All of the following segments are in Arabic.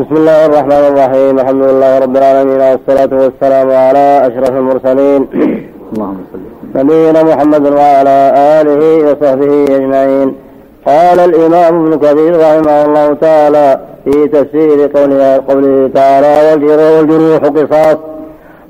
بسم الله الرحمن الرحيم الحمد لله رب العالمين والصلاة والسلام على أشرف المرسلين اللهم صل نبينا محمد وعلى آله وصحبه أجمعين قال الإمام ابن كثير رحمه الله تعالى في تفسير قوله, قوله تعالى والجروح قصاص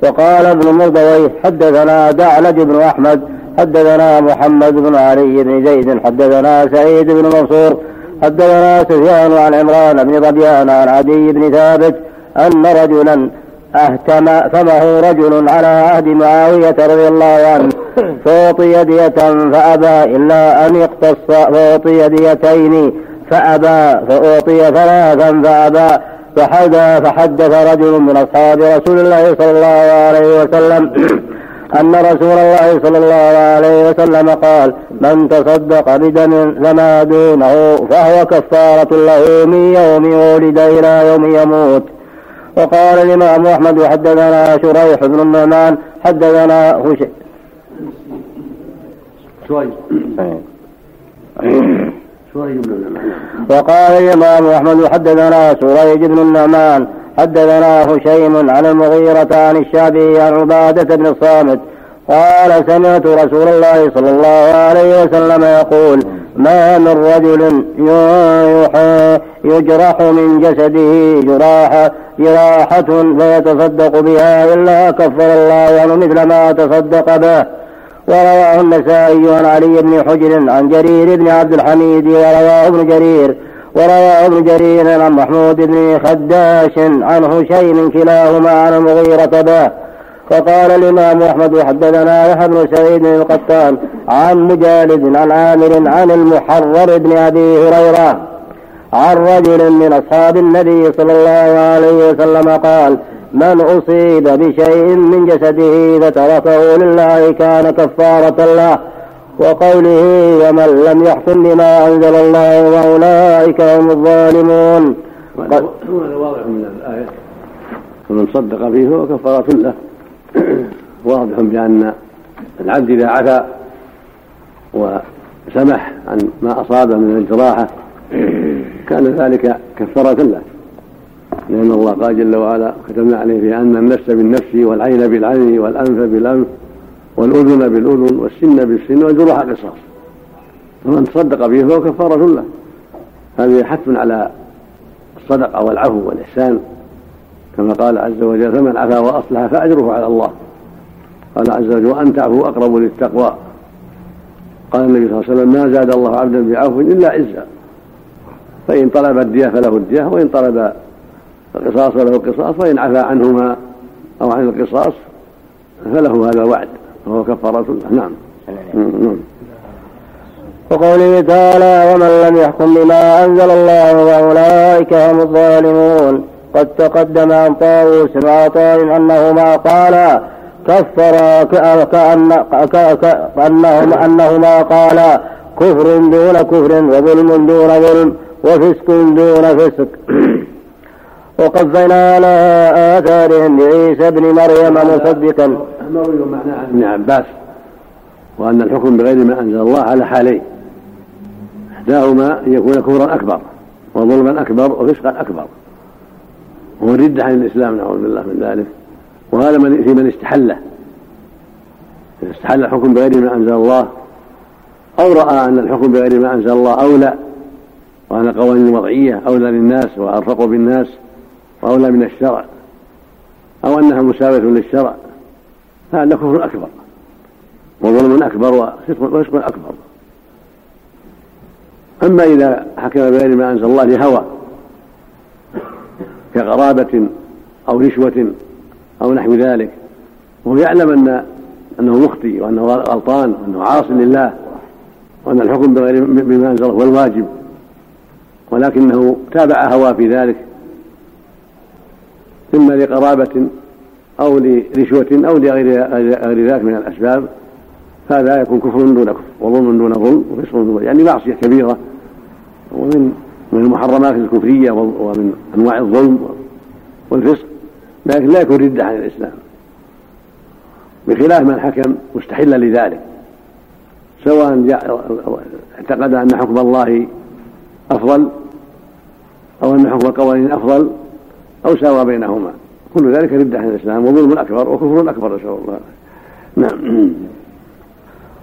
وقال ابن مردويه حدثنا دعلج بن أحمد حدثنا محمد بن علي بن زيد حدثنا سعيد بن منصور حدثنا سفيان عن عمران بن ظبيان عن عدي بن ثابت أن رجلا أهتم فمه رجل على عهد معاوية رضي الله عنه فأعطي دية فأبى إلا أن يقتص فأعطي ديتين فأبى فأعطي ثلاثا فأبى فحدث فحدث رجل من أصحاب رسول الله صلى الله عليه وسلم أن رسول الله صلى الله عليه وسلم قال من تصدق بدم فما دونه فهو كفارة له من يوم ولد إلى يوم يموت. وقال الإمام أحمد حدثنا شريح بن النعمان حدثنا هشيم شوي النعمان. وقال الإمام أحمد حدثنا سريج بن النعمان حدثنا هشيم عن المغيرة عن الشعبي عن عبادة بن الصامت. قال سمعت رسول الله صلى الله عليه وسلم يقول ما من رجل يجرح من جسده جراحة جراحة فيتصدق بها إلا كفر الله عنه مثل ما تصدق به. ورواه النسائي عن علي بن حجر عن جرير بن عبد الحميد ورواه ابن جرير. ورواه ابن جرير عن محمود بن خداش عن هشيم كلاهما عن المغيرة به. وقال الإمام أحمد حدثنا يحيى بن سعيد القطان عن مجالد عن عامر عن المحرر بن أبي هريرة عن رجل من أصحاب النبي صلى الله عليه وسلم قال من أصيب بشيء من جسده فتركه لله كان كفارة له. وقوله ومن لم يحكم بما أنزل الله وأولئك هم الظالمون. هذا واضح من الآية. ومن صدق فيه فهو كفارة له. واضح بأن العبد إذا عفا وسمح عن ما أصابه من الجراحة كان ذلك كفارة له. لأن الله قال جل وعلا كتبنا عليه أن النفس بالنفس والعين بالعين والأنف بالأنف. والأذن بالأذن والسن بالسن والجروح قصاص فمن تصدق به فهو كفارة له. هذه حث على الصدقة والعفو والإحسان. كما قال عز وجل فمن عفا وأصلح فأجره على الله. قال عز وجل وأن تعفوا أقرب للتقوى. قال النبي صلى الله عليه وسلم ما زاد الله عبدا بعفو إلا عزا. فإن طلب الدية فله الدية وإن طلب القصاص فله القصاص وإن عفا عنهما أو عن القصاص فله هذا الوعد. وهو كفارة نعم. نعم. وقوله تعالى ومن لم يحكم بما أنزل الله فأولئك هم الظالمون. قد تقدم عن طاووس وعطاء أنهما قالا كفر كأن كأنهما أنهما قالا كفر دون كفر وظلم دون ظلم وفسق دون فسق. وقفينا على آثارهم بعيسى ابن مريم مصدقا. مروي معناه عن ابن عباس وأن الحكم بغير ما أنزل الله على حالين. إحداهما أن يكون كفرا أكبر وظلما أكبر وفسقا أكبر. وهو الردة عن الإسلام نعوذ بالله من ذلك. وهذا من في من استحله من استحل الحكم بغير ما أنزل الله أو رأى أن الحكم بغير ما أنزل الله أولى وأن القوانين الوضعية أولى للناس وأرفق بالناس وأولى من الشرع أو أنها مساوية للشرع فهذا كفر أكبر وظلم أكبر وفسق أكبر. أما إذا حكم بغير ما أنزل الله لهوى كقرابة أو رشوة أو نحو ذلك وهو يعلم أن أنه مخطئ وأنه غلطان وأنه عاص لله وأن الحكم بغير بما أنزله هو الواجب ولكنه تابع هواه في ذلك إما لقرابة أو لرشوة أو لغير غير ذلك من الأسباب هذا يكون كفر دون كفر وظلم دون ظلم وفسق دون يعني معصية كبيرة ومن من المحرمات الكفرية ومن أنواع الظلم والفسق لكن لا يكون ردة عن الإسلام. بخلاف من حكم مستحلا لذلك سواء اعتقد أن حكم الله أفضل أو أن حكم القوانين أفضل أو ساوى بينهما. كل ذلك ردة عن الإسلام وظلم أكبر وكفر أكبر نسأل الله. نعم.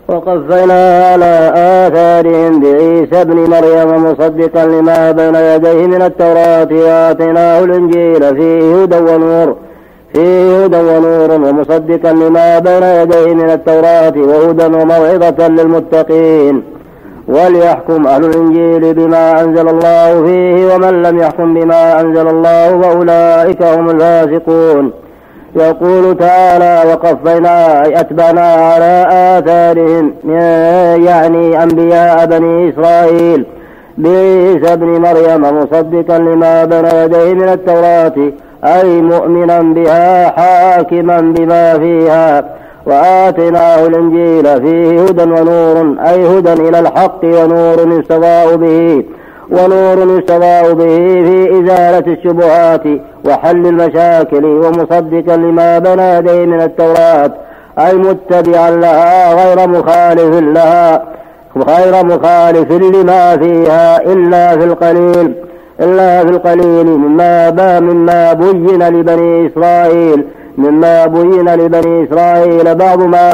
وقفينا على آثارهم بعيسى ابن مريم مصدقا لما بين يديه من التوراة وآتيناه الإنجيل فيه هدى ونور فيه هدى ونور ومصدقا لما بين يديه من التوراة وهدى وموعظة للمتقين. وليحكم أهل الإنجيل بما أنزل الله فيه ومن لم يحكم بما أنزل الله فأولئك هم الفاسقون. يقول تعالى وقفينا أي أتبعنا على آثارهم يعني أنبياء بني إسرائيل. بعيسى ابن مريم مصدقا لما بين يديه من التوراة أي مؤمنا بها حاكما بما فيها. وآتيناه الإنجيل فيه هدى ونور أي هدى إلى الحق ونور يستضاء به ونور يستضاء به في إزالة الشبهات وحل المشاكل ومصدقا لما بين يديه من التوراة أي متبعا لها غير مخالف لها غير مخالف لما فيها إلا في القليل إلا في القليل مما مما بين لبني إسرائيل. مما بين لبني إسرائيل بعض ما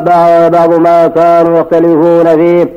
بعض ما كانوا يختلفون فيه.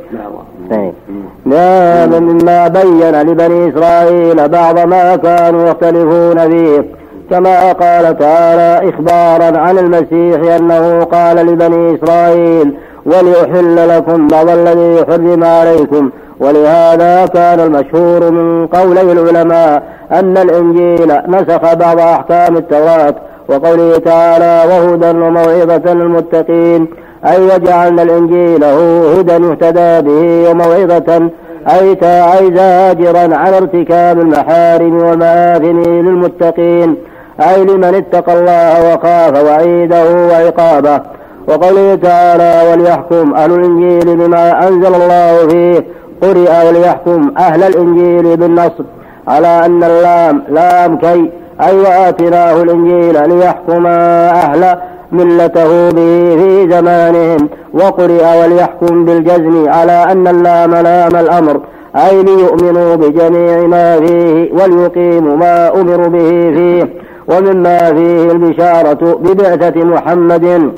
نعم. مما بين لبني إسرائيل بعض ما كانوا يختلفون فيه. كما قال تعالى إخبارا عن المسيح أنه قال لبني إسرائيل ولأحل لكم بعض الذي حرم عليكم ولهذا كان المشهور من قولي العلماء أن الإنجيل نسخ بعض أحكام التوراة وقوله تعالى وهدى وموعظة للمتقين أي وجعلنا الإنجيل هدى يهتدى به وموعظة أي أي زاجرا عن ارتكاب المحارم والمآثم للمتقين أي لمن اتقى الله وخاف وعيده وعقابه. وقوله تعالى وليحكم أهل الإنجيل بما أنزل الله فيه قرئ وليحكم أهل الإنجيل بالنصب على أن اللام لام كي أي وآتناه الإنجيل ليحكم أهل ملته به في زمانهم وقرئ وليحكم بالجزم على أن اللام لام الأمر. أي ليؤمنوا بجميع ما فيه وليقيموا ما أمروا به فيه. ومما فيه البشارة ببعثة محمد.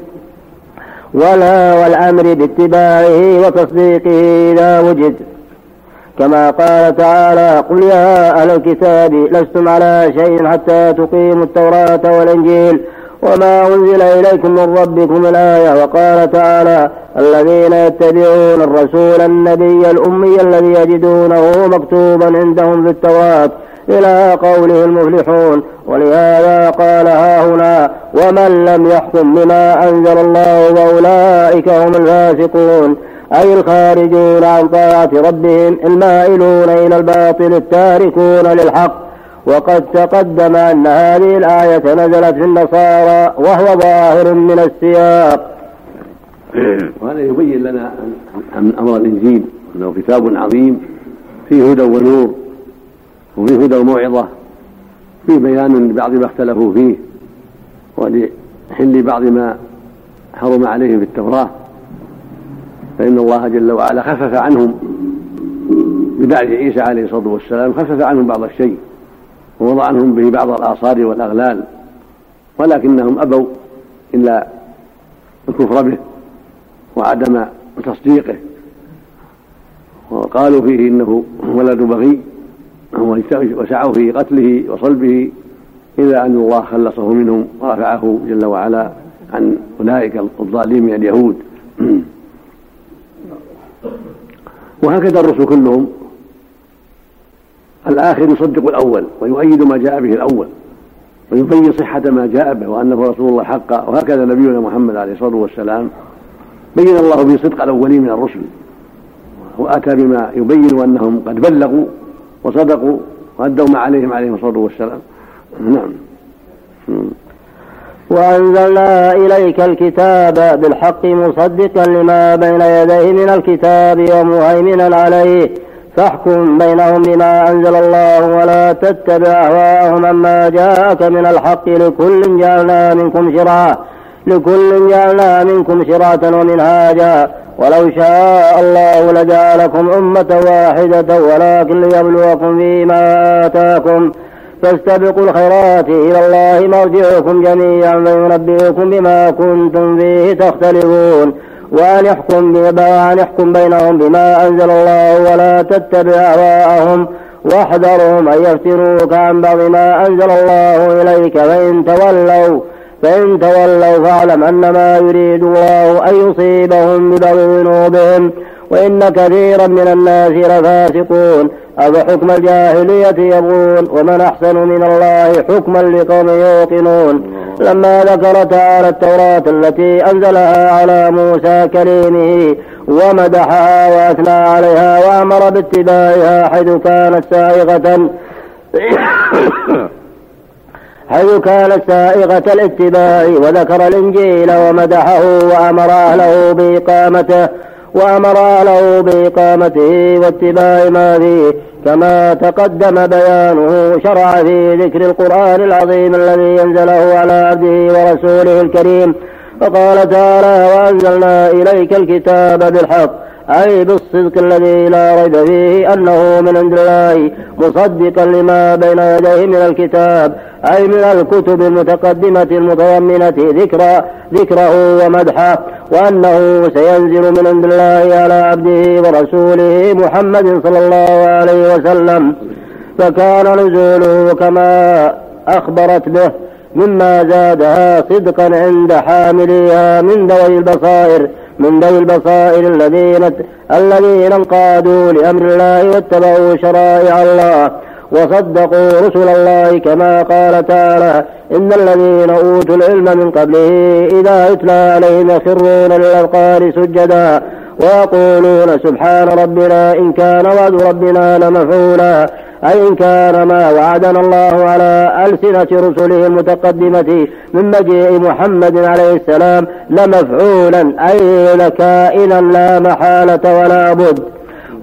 ولا والأمر باتباعه وتصديقه إذا وجد. كما قال تعالى قل يا أهل الكتاب لستم على شيء حتى تقيموا التوراة والإنجيل وما أنزل إليكم من ربكم الآية وقال تعالى الذين يتبعون الرسول النبي الأمي الذي يجدونه مكتوبا عندهم في التوراة إلى قوله المفلحون ولهذا قال ها هنا ومن لم يحكم بما أنزل الله فأولئك هم الفاسقون أي الخارجون عن طاعة ربهم المائلون إلى الباطل التاركون للحق. وقد تقدم أن هذه الآية نزلت في النصارى وهو ظاهر من السياق. وهذا يبين لنا أن أمر الإنجيل أنه كتاب عظيم فيه هدى ونور وفيه هدى وموعظة فيه بيان لبعض ما اختلفوا فيه ولحل بعض ما حرم عليهم في التوراة. فإن الله جل وعلا خفف عنهم ببعث عيسى عليه الصلاة والسلام خفف عنهم بعض الشيء ووضع عنهم به بعض الآصار والأغلال ولكنهم أبوا إلا الكفر به وعدم تصديقه. وقالوا فيه إنه ولد بغي وسعوا في قتله وصلبه إلا أن الله خلصه منهم ورفعه جل وعلا عن أولئك الظالمين اليهود. وهكذا الرسل كلهم. الآخر يصدق الأول ويؤيد ما جاء به الأول ويبين صحة ما جاء به وأنه رسول الله حقا وهكذا نبينا محمد عليه الصلاة والسلام. بين الله به صدق الأولين من الرسل وأتى بما يبين أنهم قد بلغوا وصدقوا وأدوا ما عليهم عليهم الصلاة والسلام. نعم. وأنزلنا إليك الكتاب بالحق مصدقا لما بين يديه من الكتاب ومهيمنا عليه. فاحكم بينهم بما أنزل الله ولا تتبع أهواءهم عما جاءك من الحق. لكل جعلنا منكم شرعة لكل جعلنا منكم شرعة ومنهاجا. ولو شاء الله لجعلكم أمة واحدة. ولكن ليبلوكم فيما آتاكم. فاستبقوا الخيرات إلى الله مرجعكم جميعا فينبئكم بما كنتم فيه تختلفون. وأن يحكم بينهم بما أنزل الله ولا تتبع أهواءهم واحذرهم أن يفتنوك عن بعض ما أنزل الله إليك. فإن تولوا فإن تولوا فاعلم أنما يريد الله أن يصيبهم ببعض ذنوبهم. وإن كثيرا من الناس لفاسقون. أفحكم الجاهلية يبغون ومن أحسن من الله حكما لقوم يوقنون. لما ذكر تعالى التوراة التي أنزلها على موسى كليمه ومدحها وأثنى عليها وأمر باتباعها حيث كانت سائغة حيث كانت سائغة الاتباع وذكر الإنجيل ومدحه وأمر أهله بإقامته. وأمر أهله بإقامته واتباع ما فيه كما تقدم بيانه شرع في ذكر القرآن العظيم الذي أنزله على عبده ورسوله الكريم. فقال تعالى وأنزلنا إليك الكتاب بالحق أي بالصدق الذي لا ريب فيه أنه من عند الله مصدقا لما بين يديه من الكتاب أي من الكتب المتقدمة المتضمنة ذكر ذكره ومدحه. وأنه سينزل من عند الله على عبده ورسوله محمد صلى الله عليه وسلم. فكان نزوله كما أخبرت به مما زادها صدقا عند حامليها من ذوي البصائر من ذوي البصائر الذين الذين انقادوا لأمر الله واتبعوا شرائع الله. وصدقوا رسل الله كما قال تعالى إن الذين أوتوا العلم من قبله إذا يتلى عليهم يخرون للأذقان سجدا ويقولون سبحان ربنا إن كان وعد ربنا لمفعولا أي إن كان ما وعدنا الله على ألسنة رسله المتقدمة من مجيء محمد عليه السلام لمفعولا أي لكائنا لا محالة ولا بد.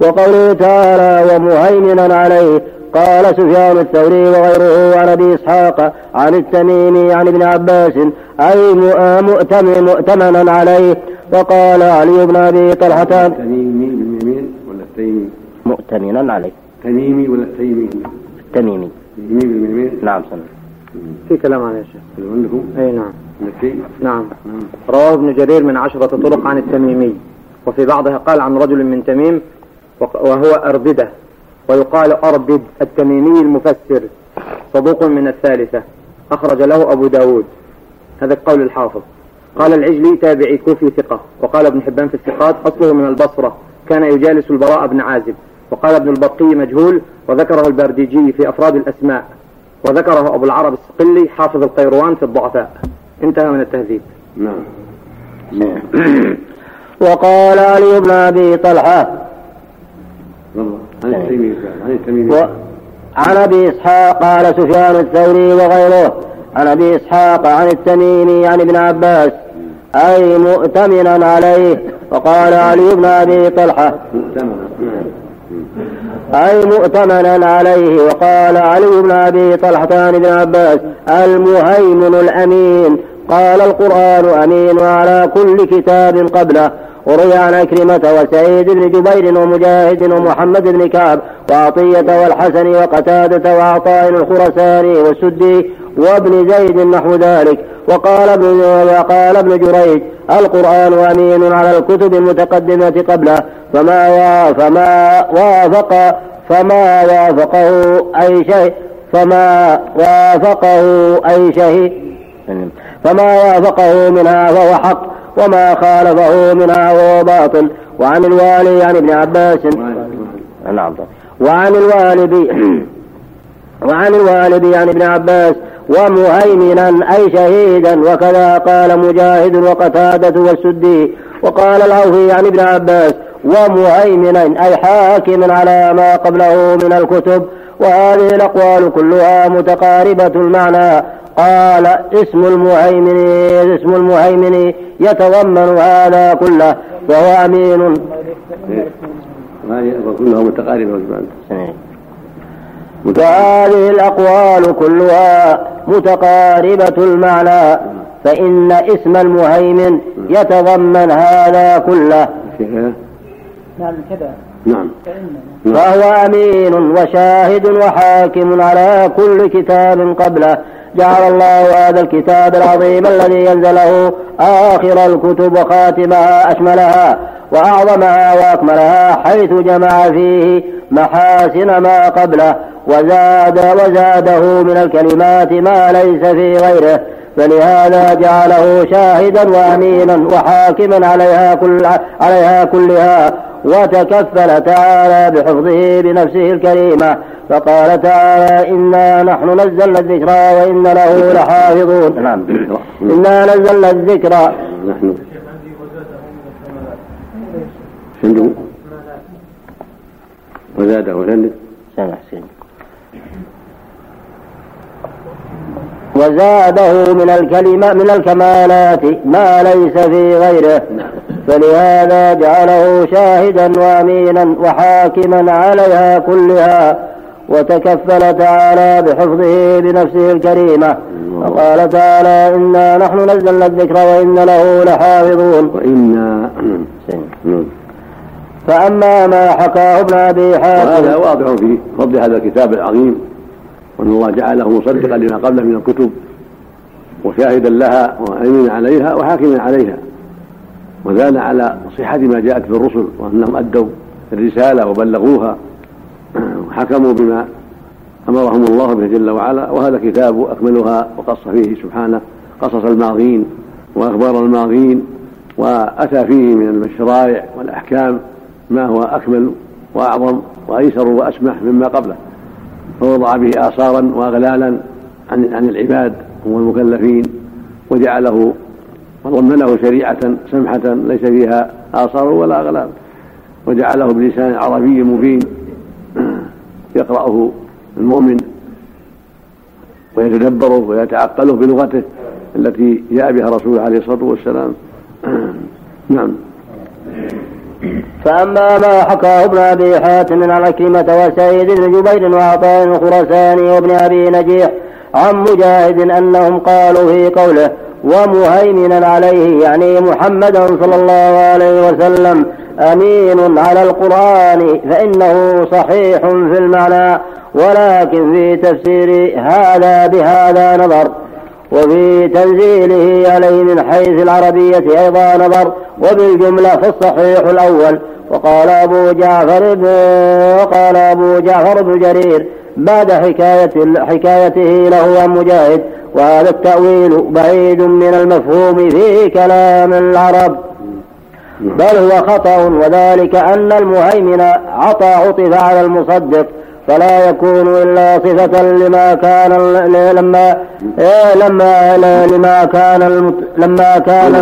وقوله تعالى ومهيمنا عليه قال سفيان الثوري وغيره عن أبي إسحاق عن التميمي عن ابن عباس أي مؤتمن مؤتمنا عليه وقال علي بن أبي طلحة تميمي باليمين ولا التيمي؟ مؤتمنا عليه تميمي ولا تيمي؟ التميمي تميمي باليمين؟ نعم سنة. في كلام عليه يا شيخ عندكم؟ أي نعم مكي؟ نعم رواه ابن جرير من عشرة طرق عن التميمي وفي بعضها قال عن رجل من تميم وهو أربدة ويقال أربد التميمي المفسر صدوق من الثالثة. أخرج له أبو داود. هذا القول الحافظ. قال العجلي تابعي كوفي ثقة. وقال ابن حبان في الثقات أصله من البصرة. كان يجالس البراء بن عازب. وقال ابن البطي مجهول وذكره البرديجي في أفراد الأسماء. وذكره أبو العرب الصقلي حافظ القيروان في الضعفاء. انتهى من التهذيب. نعم. وقال علي بن أبي طلحة عن التميمي عن أبي إسحاق قال سفيان الثوري وغيره. عن أبي إسحاق عن التميمي عن ابن عباس. أي مؤتمنا عليه. وقال علي بن أبي طلحة. مؤتمنا أي مؤتمنا عليه. وقال علي بن أبي طلحة عن ابن عباس. المهيمن الأمين. قال القرآن أمين على كل كتاب قبله. وروي عن أكرمة وسعيد بن جبير ومجاهد ومحمد بن كعب وعطية والحسن وقتادة وعطاء الخرساني والسدي وابن زيد نحو ذلك. وقال ابن وقال ابن جريج القرآن أمين على الكتب المتقدمة قبله فما فما وافق فما وافقه أي شيء فما وافقه أي شيء. فما وافقه منها فهو حق. وما خالفه منها وهو باطل وعن الوالي عن ابن عباس. نعم. وعن الوالد وعن الوالد عن ابن عباس. ومهيمنا أي شهيدا. وكذا قال مجاهد وقتادة والسدي. وقال العوفي عن ابن عباس. ومهيمنا أي حاكم على ما قبله من الكتب. وهذه الأقوال كلها متقاربة المعنى. قال اسم المهيمن اسم المهيمن يتضمن هذا كله وهو أمين. وهذه كلها متقاربة وهذه الأقوال كلها متقاربة المعنى فإن اسم المهيمن يتضمن هذا كله. نعم كذا. نعم. فهو أمين وشاهد وحاكم على كل كتاب قبله. جعل الله هذا الكتاب العظيم الذي ينزله آخر الكتب وخاتمها أشملها وأعظمها وأكملها حيث جمع فيه محاسن ما قبله وزاد وزاده من الكلمات ما ليس في غيره فلهذا جعله شاهدا وأمينا وحاكما عليها كل عليها كلها وتكفل تعالى بحفظه بنفسه الكريمة. فقال تعالى إنا نحن نزلنا الذكرى وإن له لحافظون. نعم. إنا نزلنا الذكرى نحن. وزاده وزاده. سامح سين وزاده من الكلمة من الكمالات ما ليس في غيره. فلهذا جعله شاهدا وأمينا وحاكما عليها كلها وتكفل تعالى بحفظه بنفسه الكريمة. وقال تعالى إنا نحن نزلنا الذكر وإن له لحافظون. وإنا فأما ما حكاه ابن أبي حاتم وهذا واضح في فضل هذا الكتاب العظيم وأن الله جعله مصدقا لما قبله من الكتب وشاهدا لها وأمينا عليها وحاكما عليها. ودل على صحة ما جاءت في الرسل وأنهم أدوا الرسالة وبلغوها. وحكموا بما أمرهم الله به جل وعلا وهذا كتاب أكملها وقص فيه سبحانه قصص الماضين وأخبار الماضين وأتى فيه من الشرائع والأحكام ما هو أكمل وأعظم وأيسر وأسمح مما قبله. فوضع به آثارا وأغلالا عن عن العباد والمكلفين وجعله وضمنه شريعة سمحة ليس فيها آثار ولا أغلال. وجعله بلسان عربي مبين. يقرأه المؤمن. ويتدبره ويتعقله بلغته التي جاء بها رسوله عليه الصلاة والسلام. نعم. فأما ما حكاه ابن أبي حاتم عن عكرمة وسعيد بن جبير وعطاء الخرساني وابن أبي نجيح عن مجاهد أنهم قالوا في قوله ومهيمنا عليه يعني محمدا صلى الله عليه وسلم أمين على القرآن فإنه صحيح في المعنى ولكن في تفسير هذا بهذا نظر وفي تنزيله عليه من حيث العربية أيضا نظر وبالجملة فالصحيح الأول وقال أبو جعفر وقال أبو جعفر بن جرير بعد حكاية حكايته له عن مجاهد وهذا التأويل بعيد من المفهوم في كلام العرب. بل هو خطأ وذلك أن المهيمن عطى عطف على المصدق فلا يكون إلا صفة لما كان لما لما لما كان لما كان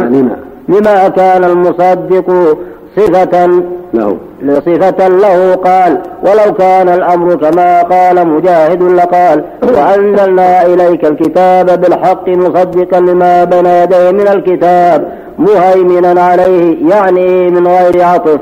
لما كان المصدق صفة. له. صفة له قال ولو كان الأمر كما قال مجاهد لقال وأنزلنا إليك الكتاب بالحق مصدقا لما بين يديه من الكتاب مهيمنا عليه يعني من غير عطف.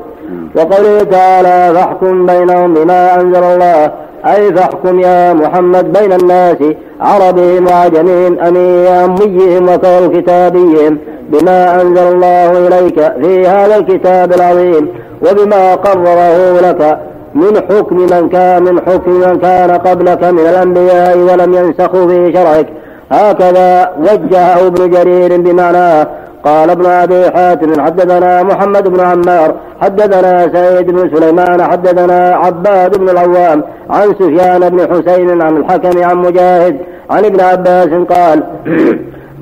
وقوله تعالى فاحكم بينهم بما أنزل الله أي فاحكم يا محمد بين الناس عربهم وعجمهم أميهم وكتابيهم بما أنزل الله إليك في هذا الكتاب العظيم. وبما قرره لك من حكم من كان من حكم من كان قبلك من الأنبياء ولم ينسخوا في شرعك. هكذا وجهه ابن جرير بمعناه قال ابن أبي حاتم حدثنا محمد بن عمار حدثنا سعيد بن سليمان حدثنا عباد بن العوام عن سفيان بن حسين عن الحكم عن مجاهد عن ابن عباس قال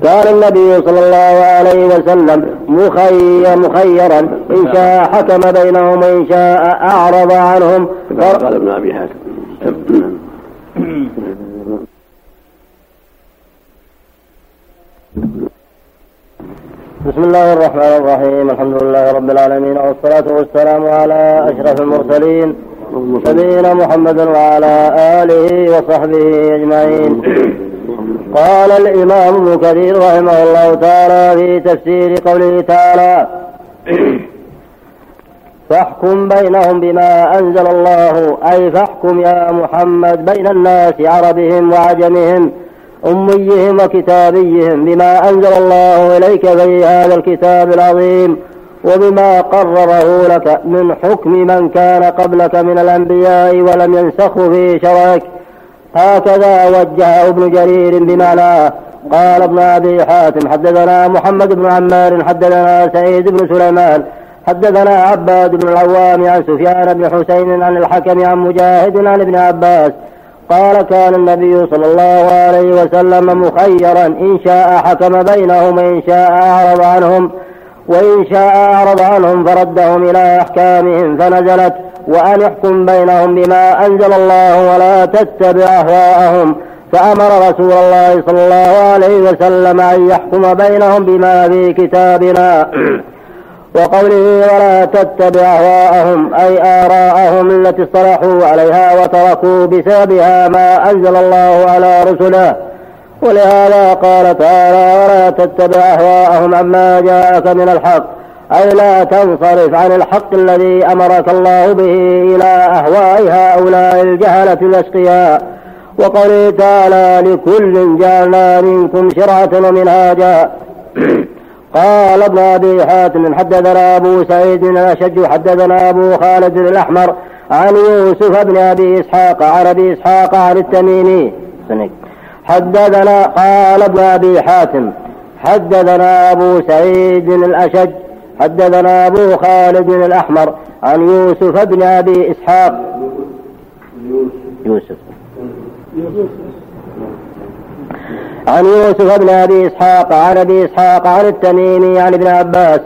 كان النبي صلى الله عليه وسلم مخير مخيرا إن شاء حكم بينهم وإن شاء أعرض عنهم. قال ابن أبي حاتم. بسم الله الرحمن الرحيم الحمد لله رب العالمين والصلاة والسلام على أشرف المرسلين نبينا محمد وعلى آله وصحبه أجمعين. قال الإمام ابن كثير رحمه الله تعالى في تفسير قوله تعالى فاحكم بينهم بما أنزل الله أي فاحكم يا محمد بين الناس عربهم وعجمهم أميهم وكتابيهم بما أنزل الله إليك في هذا الكتاب العظيم وبما قرره لك من حكم من كان قبلك من الأنبياء ولم ينسخوا في شرعك هكذا وجهه ابن جرير بمعناه قال ابن أبي حاتم حدثنا محمد بن عمار حدثنا سعيد بن سليمان حدثنا عباد بن العوام عن سفيان بن حسين عن الحكم عن مجاهد عن ابن عباس. قال كان النبي صلى الله عليه وسلم مخيرا إن شاء حكم بينهم وإن شاء أعرض عنهم وإن شاء أعرض عنهم فردهم إلى أحكامهم فنزلت وأن احكم بينهم بما أنزل الله ولا تتبع أهواءهم. فأمر رسول الله صلى الله عليه وسلم أن يحكم بينهم بما في كتابنا. وقوله ولا تتبع أهواءهم أي آراءهم التي اصطلحوا عليها وتركوا بسببها ما أنزل الله على رسله. ولهذا قال تعالى ولا تتبع أهواءهم عما جاءك من الحق. أي لا تنصرف عن الحق الذي أمرك الله به إلى أهواء هؤلاء الجهلة الأشقياء. وقوله تعالى لكل جعلنا منكم شرعة ومنهاجا. قال ابن أبي حاتم حدثنا أبو سعيد الأشج حدثنا أبو خالد الأحمر عن يوسف بن أبي إسحاق عن أبي إسحاق عن التميمي. حدثنا قال ابن أبي حاتم حدثنا أبو سعيد الأشج حدثنا أبو خالد الأحمر عن يوسف بن أبي إسحاق. يوسف. عن يوسف بن أبي إسحاق عن أبي إسحاق عن التميمي عن ابن عباس.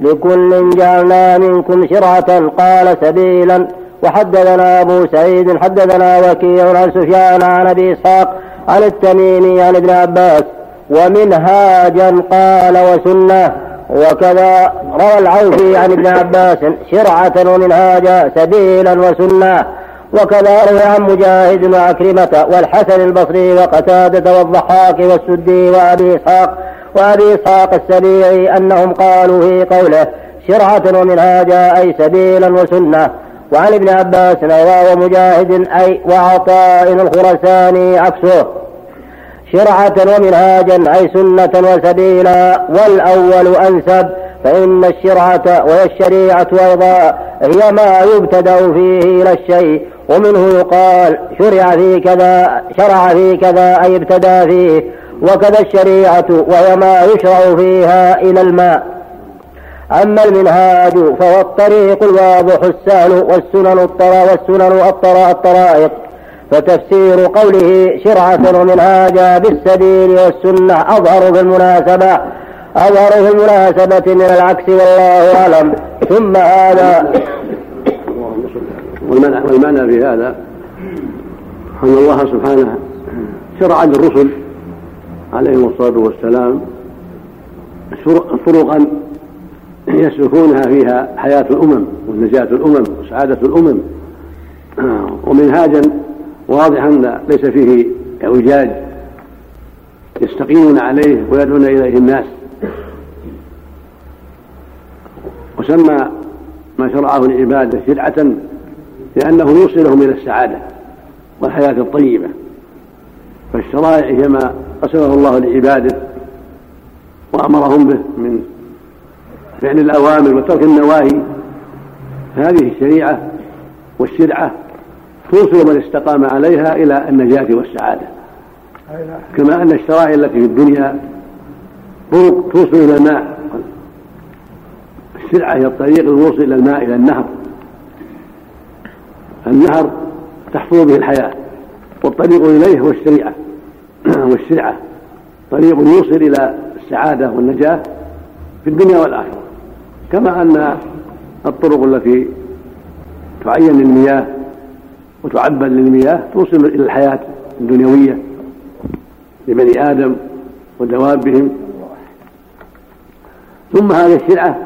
لكل جعلنا منكم شرعة قال سبيلا. وحدثنا أبو سعيد حدثنا وكيع عن سفيان عن أبي إسحاق عن التميمي عن ابن عباس. ومنهاجا قال وسنة. وكذا روى العوفي عن ابن عباس شرعة ومنهاجا سبيلا وسنة. وكذا روي عن مجاهد وعكرمة والحسن البصري وقتادة والضحاك والسدي وأبي إسحاق وأبي إسحاق السبيعي أنهم قالوا في قوله شرعة ومنهاجا أي سبيلا وسنة. وعن ابن عباس روى ومجاهد أي وعطاء الخرساني عكسه شرعة ومنهاجا أي سنة وسبيلا والأول أنسب فإن الشرعة وهي الشريعة أيضا هي ما يبتدأ فيه إلى الشيء ومنه يقال شرع في كذا شرع في كذا أي ابتدى فيه وكذا الشريعة وهي ما يشرع فيها إلى الماء. أما المنهاج فهو الطريق الواضح السهل والسنن الطرا والسنن الطرا الطرائق. فتفسير قوله شرعة ومنهاجا بالسبيل والسنة أظهر في المناسبة أظهر في المناسبة من العكس والله أعلم. ثم هذا. والمعنى في هذا أن الله سبحانه شرع للرسل عليهم الصلاة والسلام طرقا يسلكونها فيها حياة الأمم ونجاة الأمم وسعادة الأمم. ومنهاجا واضحا ليس فيه إعوجاج يستقيمون عليه ويدعون إليه الناس. وسمى ما شرعه لعباده شرعة لأنه يوصلهم إلى السعادة والحياة الطيبة. فالشرائع هي ما قسمه الله لعباده وأمرهم به من فعل الأوامر وترك النواهي هذه الشريعة والشرعة توصل من استقام عليها إلى النجاة والسعادة. كما أن الشرائع التي في الدنيا طرق توصل إلى الماء. الشرعة هي الطريق الموصل إلى الماء إلى النهر. النهر تحصل به الحياة. والطريق إليه هو الشريعة. والشرعة طريق يوصل إلى السعادة والنجاة في الدنيا والآخرة. كما أن الطرق التي تعين للمياه وتعبد للمياه توصل إلى الحياة الدنيوية لبني آدم ودوابهم ثم هذه الشرعة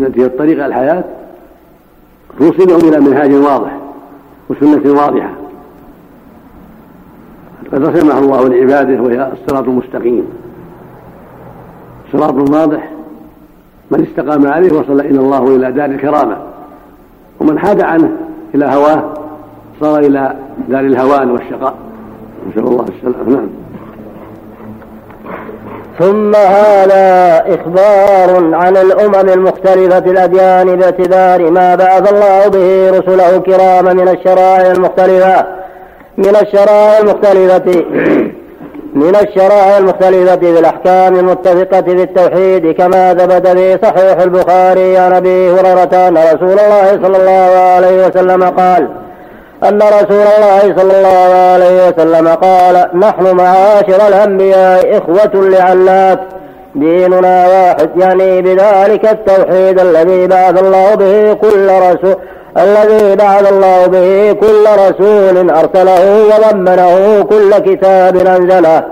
التي هي الطريق الحياة توصلهم إلى منهاج واضح وسنة واضحة. قد رسمها الله لعباده وهي الصراط المستقيم. صراط واضح من استقام عليه وصل إلى الله إلى دار الكرامة. ومن حاد عنه إلى هواه صار إلى دار الهوان والشقاء. نسأل الله السلامة. نعم. ثم هذا إخبار عن الأمم المختلفة الأديان باعتبار ما بعث الله به رسله كراما من الشرائع المختلفة من الشرائع المختلفة من الشرائع المختلفة بالأحكام المتفقة بالتوحيد كما ثبت في صحيح البخاري عن أبي هريرة أن رسول الله صلى الله عليه وسلم قال أن رسول الله صلى الله عليه وسلم قال نحن معاشر الأنبياء إخوة لعلات ديننا واحد يعني بذلك التوحيد الذي بعث الله به كل رسول الذي بعث الله به كل رسول أرسله وضمنه كل كتاب أنزله.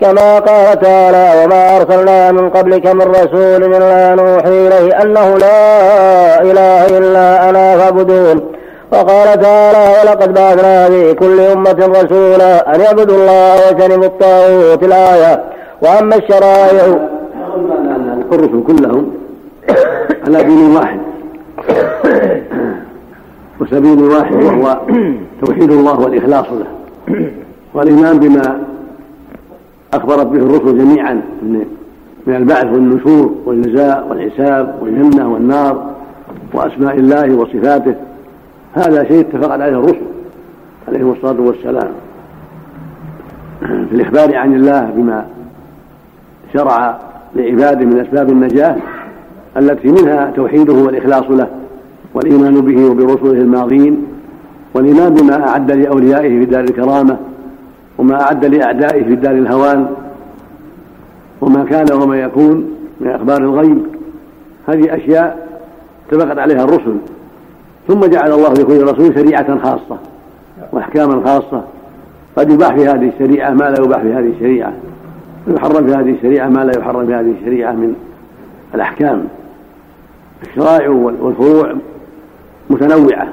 كما قال تعالى وما أرسلنا من قبلك من رسول إلا نوحي إليه أنه لا إله إلا أنا فاعبدون. وقال تعالى ولقد بعثنا في كل أمة رسولا أن يعبدوا الله واجتنبوا الطاغوت الآية وأما الشرائع. الرسل كلهم على دين واحد. وسبيل واحد وهو توحيد الله والإخلاص له. والإيمان بما أخبرت به الرسل جميعا من البعث والنشور والجزاء والحساب والجنة والنار وأسماء الله وصفاته. هذا شيء اتفق عليه الرسل عليهم الصلاة والسلام. في الإخبار عن الله بما شرع لعباده من أسباب النجاة التي منها توحيده والإخلاص له والإيمان به وبرسله الماضين والإيمان بما أعد لأوليائه في دار الكرامة وما أعد لأعدائه في دار الهوان وما كان وما يكون من أخبار الغيب. هذه أشياء اتفقت عليها الرسل ثم جعل الله لكل رسول شريعة خاصة وأحكاما خاصة. قد يباح في هذه الشريعة ما لا يباح في هذه الشريعة. ويحرم في هذه الشريعة ما لا يحرم في هذه الشريعة من الأحكام. الشرائع والفروع متنوعة.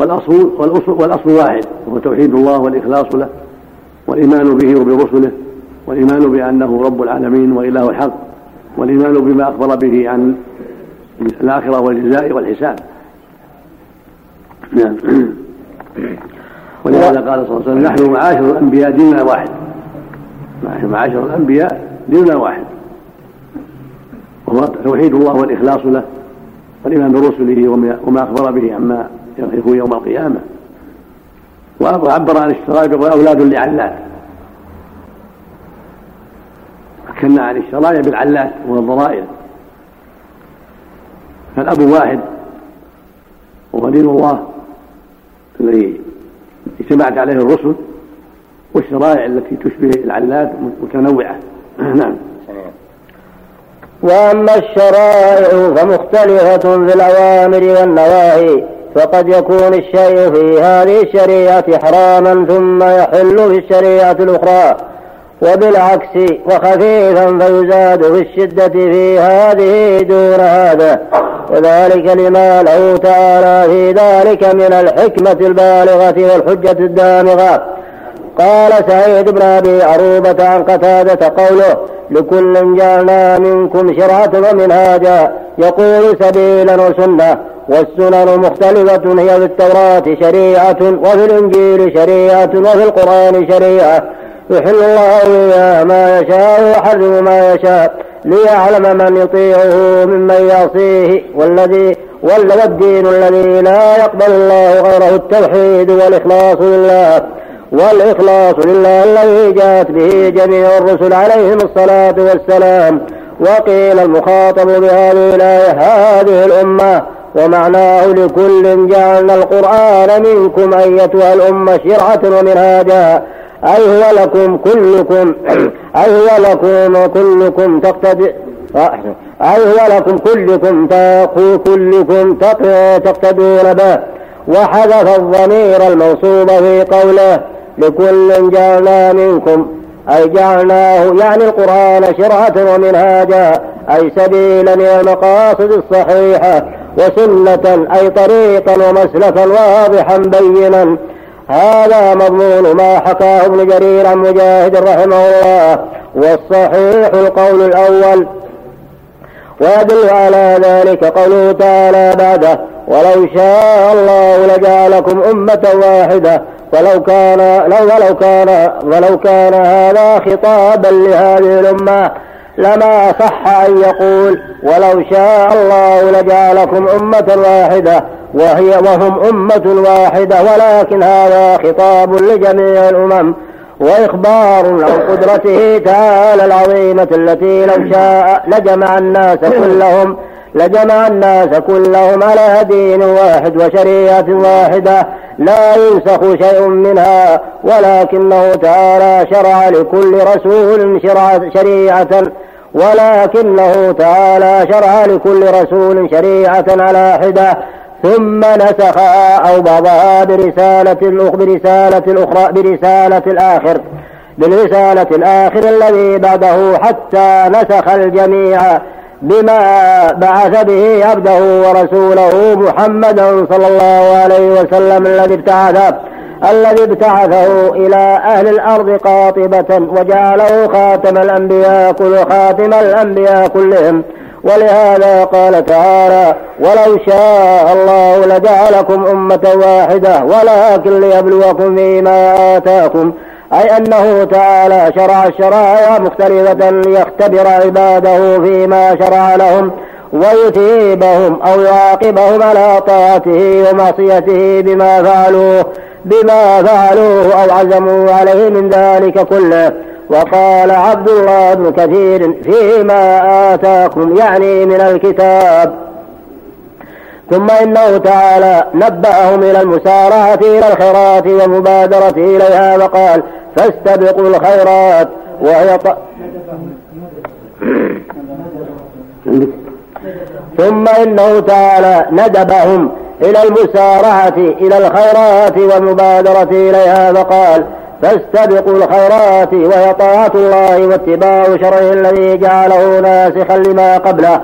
والأصل والأصل, والأصل واحد وهو توحيد الله والإخلاص له والإيمان به وبرسله والإيمان بأنه رب العالمين وإله الحق والإيمان بما أخبر به عن الآخرة والجزاء والحساب. نعم. ولهذا قال صلى الله عليه وسلم نحن معاشر الأنبياء ديننا واحد. معاشر الأنبياء ديننا واحد. وهو توحيد الله والإخلاص له والإيمان برسله وما أخبر به عما يكون يوم القيامة. وعبر عن الشرائع وأولاد لعلات حكمنا عن الشرائع بالعلات وهو الضرائر. فالأب واحد وهو دين الله. الذي اجتمعت عليه الرسل والشرائع التي تشبه العلات متنوعة. نعم. وأما الشرائع فمختلفة في الأوامر والنواهي فقد يكون الشيء في هذه الشريعة حراما ثم يحل في الشريعة الأخرى. وبالعكس وخفيفا فيزاد في الشدة في هذه دون هذا. وذلك لما له تعالى في ذلك من الحكمة البالغة والحجة الدامغة. قال سعيد بن أبي عروبة عن قتادة قوله لكل جعلنا منكم شرعة ومنهاجا يقول سبيلا وسنة والسنن مختلفة هي في التوراة شريعة وفي الإنجيل شريعة وفي القرآن شريعة. يحل الله إياه ما يشاء ويحرم ما يشاء ليعلم من يطيعه ممن يعصيه والذي والدين الذي لا يقبل الله غيره التوحيد والإخلاص لله والإخلاص لله الذي جاءت به جميع الرسل عليهم الصلاة والسلام وقيل المخاطب بهذه الآية هذه الأمة ومعناه لكل جعلنا القرآن منكم أيتها الأمة شرعة ومنهاجا أي هو لكم كلكم أي هو لكم كلكم تقتدي أي هو لكم كلكم كلكم تقتدون به. وحذف الضمير الموصوب في قوله لكل جعلنا منكم أي جعلناه يعني القرآن شرعة ومنهاجا أي سبيلا إلى المقاصد الصحيحة وسنة أي طريقا ومسلكا واضحا بينا هذا مضمون ما حكاه ابن جرير عن مجاهد رحمه الله والصحيح القول الأول. ويدل على ذلك قوله تعالى بعده ولو شاء الله لجعلكم أمة واحدة ولو كان لو ولو كان ولو كان هذا خطابا لهذه الأمة لما صح أن يقول ولو شاء الله لجعلكم أمة واحدة وهي وهم أمة واحدة ولكن هذا خطاب لجميع الأمم وإخبار عن قدرته تعالى العظيمة التي لو شاء لجمع الناس كلهم لجمع الناس كلهم على دين واحد وشريعة واحدة لا ينسخ شيء منها ولكنه تعالى شرع لكل رسول شريعة ولكنه تعالى شرع لكل رسول شريعة على حدة. ثم نسخها أو بعضها برسالة الأخرى برسالة الأخرى برسالة الآخر. بالرسالة الآخر الذي بعده حتى نسخ الجميع بما بعث به عبده ورسوله محمدا صلى الله عليه وسلم الذي ابتعث الذي ابتعثه إلى أهل الأرض قاطبة وجعله خاتم الأنبياء كل خاتم الأنبياء كلهم. ولهذا قال تعالى ولو شاء الله لجعلكم أمة واحدة ولكن ليبلوكم فيما آتاكم أي أنه تعالى شرع الشرائع مختلفة ليختبر عباده فيما شرع لهم ويثيبهم أو يعاقبهم على طاعته ومعصيته بما فعلوه بما فعلوه أو عزموا عليه من ذلك كله. وقال عبد الله بن كثير فيما آتاكم يعني من الكتاب. ثم إنه تعالى نبأهم إلى المسارعة إلى الخيرات والمبادرة إليها وقال فاستبقوا الخيرات وهي ط... ثم إنه تعالى ندبهم إلى المسارعة إلى الخيرات والمبادرة إليها فقال فاستبقوا الخيرات وهي طاعة الله واتباع شرعه الذي جعله ناسخا لما قبله.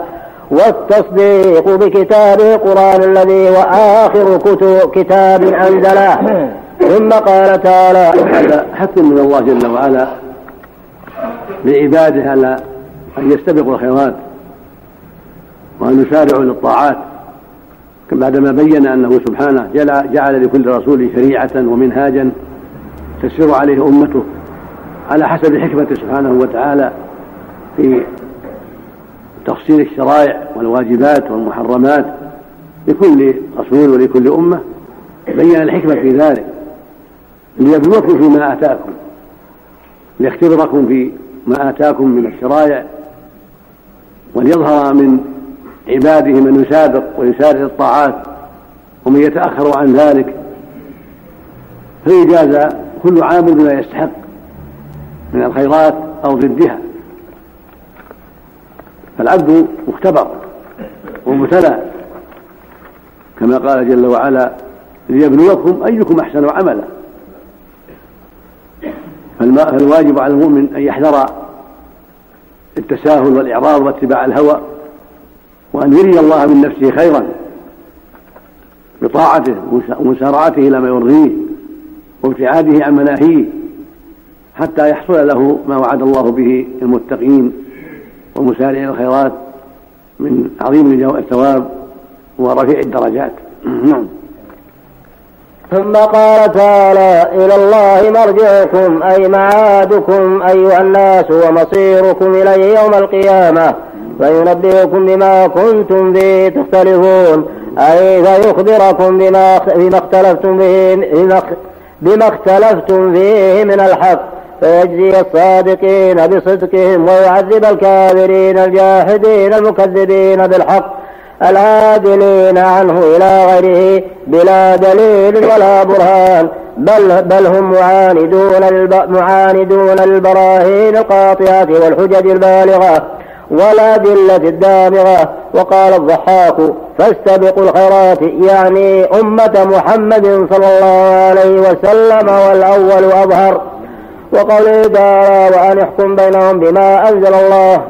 والتصديق بكتابه القرآن الذي هو آخر كتب كتاب أنزله. ثم قال تعالى هذا حث من الله جل وعلا لعباده على أن يستبقوا الخيرات وأن يسارعوا للطاعات. بعدما بين أنه سبحانه جعل لكل رسول شريعة ومنهاجا تسير عليه أمته على حسب حكمته سبحانه وتعالى في تفصيل الشرائع والواجبات والمحرمات لكل رسول ولكل أمة بين الحكمة في ذلك ليبلوكم فيما آتاكم ليختبركم في ما آتاكم من الشرائع وليظهر من عباده من يسابق ويسارع الطاعات ومن يتأخر عن ذلك. فيجازى كل عامل بما يستحق من الخيرات أو ضدها. فالعبد مختبر ومبتلى كما قال جل وعلا ليبلوكم أيكم أحسن عملا. فالواجب على المؤمن أن يحذر التساهل والإعراض واتباع الهوى وأن يري الله من نفسه خيرا بطاعته ومسارعته إلى ما يرضيه. وابتعاده عن مناهيه حتى يحصل له ما وعد الله به المتقين والمسارعين الخيرات من عظيم الثواب ورفيع الدرجات. نعم. ثم قال تعالى إلى الله مرجعكم أي معادكم أيها الناس ومصيركم إليه يوم القيامة. فينبئكم بما كنتم به تختلفون أي فيخبركم بما بما اختلفتم به بما اختلفتم فيه من الحق. فيجزي الصادقين بصدقهم ويعذب الكافرين الجاحدين المكذبين بالحق. العادلين عنه إلى غيره بلا دليل ولا برهان. بل بل هم معاندون معاندون البراهين القاطعة والحجج البالغة والأدلة الدامغة. وقال الضحاك فاستبقوا الخيرات يعني أمة محمد صلى الله عليه وسلم والأول أظهر. وقوله تعالى وأن احكم بينهم بما أنزل الله.